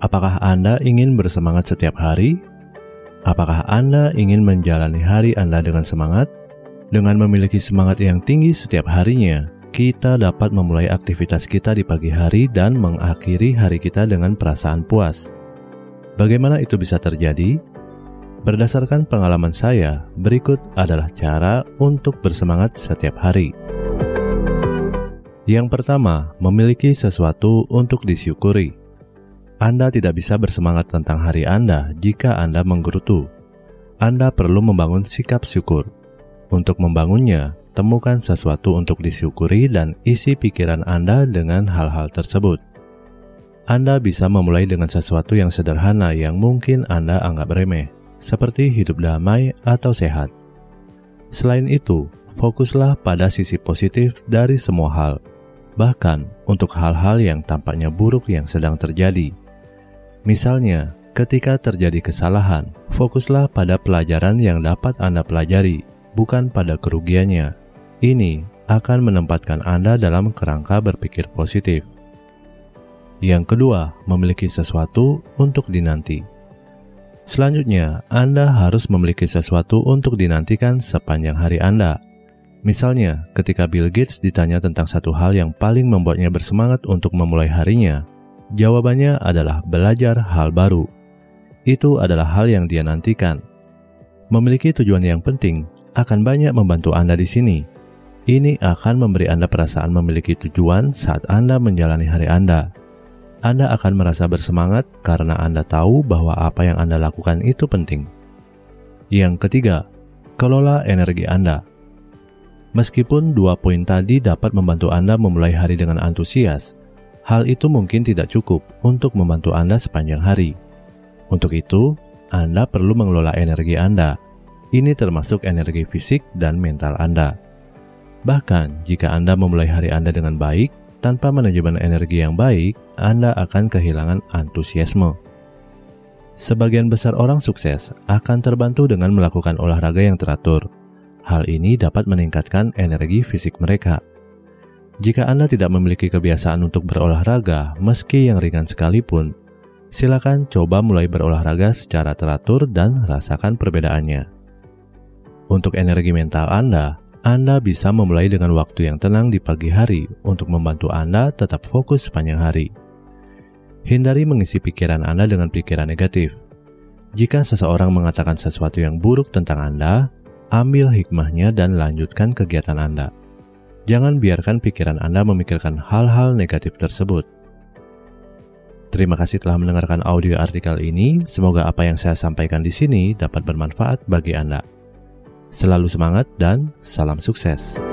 Apakah Anda ingin bersemangat setiap hari? Apakah Anda ingin menjalani hari Anda dengan semangat? Dengan memiliki semangat yang tinggi setiap harinya, kita dapat memulai aktivitas kita di pagi hari dan mengakhiri hari kita dengan perasaan puas. Bagaimana itu bisa terjadi? Berdasarkan pengalaman saya, berikut adalah cara untuk bersemangat setiap hari. Yang pertama, memiliki sesuatu untuk disyukuri. Anda tidak bisa bersemangat tentang hari Anda jika Anda menggerutu. Anda perlu membangun sikap syukur. Untuk membangunnya, temukan sesuatu untuk disyukuri dan isi pikiran Anda dengan hal-hal tersebut. Anda bisa memulai dengan sesuatu yang sederhana yang mungkin Anda anggap remeh, seperti hidup damai atau sehat. Selain itu, fokuslah pada sisi positif dari semua hal bahkan untuk hal-hal yang tampaknya buruk yang sedang terjadi. Misalnya, ketika terjadi kesalahan, fokuslah pada pelajaran yang dapat Anda pelajari, bukan pada kerugiannya. Ini akan menempatkan Anda dalam kerangka berpikir positif. Yang kedua, memiliki sesuatu untuk dinanti. Selanjutnya, Anda harus memiliki sesuatu untuk dinantikan sepanjang hari Anda. Misalnya, ketika Bill Gates ditanya tentang satu hal yang paling membuatnya bersemangat untuk memulai harinya, jawabannya adalah belajar hal baru. Itu adalah hal yang dia nantikan. Memiliki tujuan yang penting akan banyak membantu Anda di sini. Ini akan memberi Anda perasaan memiliki tujuan saat Anda menjalani hari Anda. Anda akan merasa bersemangat karena Anda tahu bahwa apa yang Anda lakukan itu penting. Yang ketiga, kelola energi Anda. Meskipun dua poin tadi dapat membantu Anda memulai hari dengan antusias, hal itu mungkin tidak cukup untuk membantu Anda sepanjang hari. Untuk itu, Anda perlu mengelola energi Anda. Ini termasuk energi fisik dan mental Anda. Bahkan, jika Anda memulai hari Anda dengan baik, tanpa manajemen energi yang baik, Anda akan kehilangan antusiasme. Sebagian besar orang sukses akan terbantu dengan melakukan olahraga yang teratur, Hal ini dapat meningkatkan energi fisik mereka. Jika Anda tidak memiliki kebiasaan untuk berolahraga, meski yang ringan sekalipun, silakan coba mulai berolahraga secara teratur dan rasakan perbedaannya. Untuk energi mental Anda, Anda bisa memulai dengan waktu yang tenang di pagi hari untuk membantu Anda tetap fokus sepanjang hari. Hindari mengisi pikiran Anda dengan pikiran negatif. Jika seseorang mengatakan sesuatu yang buruk tentang Anda, ambil hikmahnya dan lanjutkan kegiatan Anda. Jangan biarkan pikiran Anda memikirkan hal-hal negatif tersebut. Terima kasih telah mendengarkan audio artikel ini. Semoga apa yang saya sampaikan di sini dapat bermanfaat bagi Anda. Selalu semangat dan salam sukses.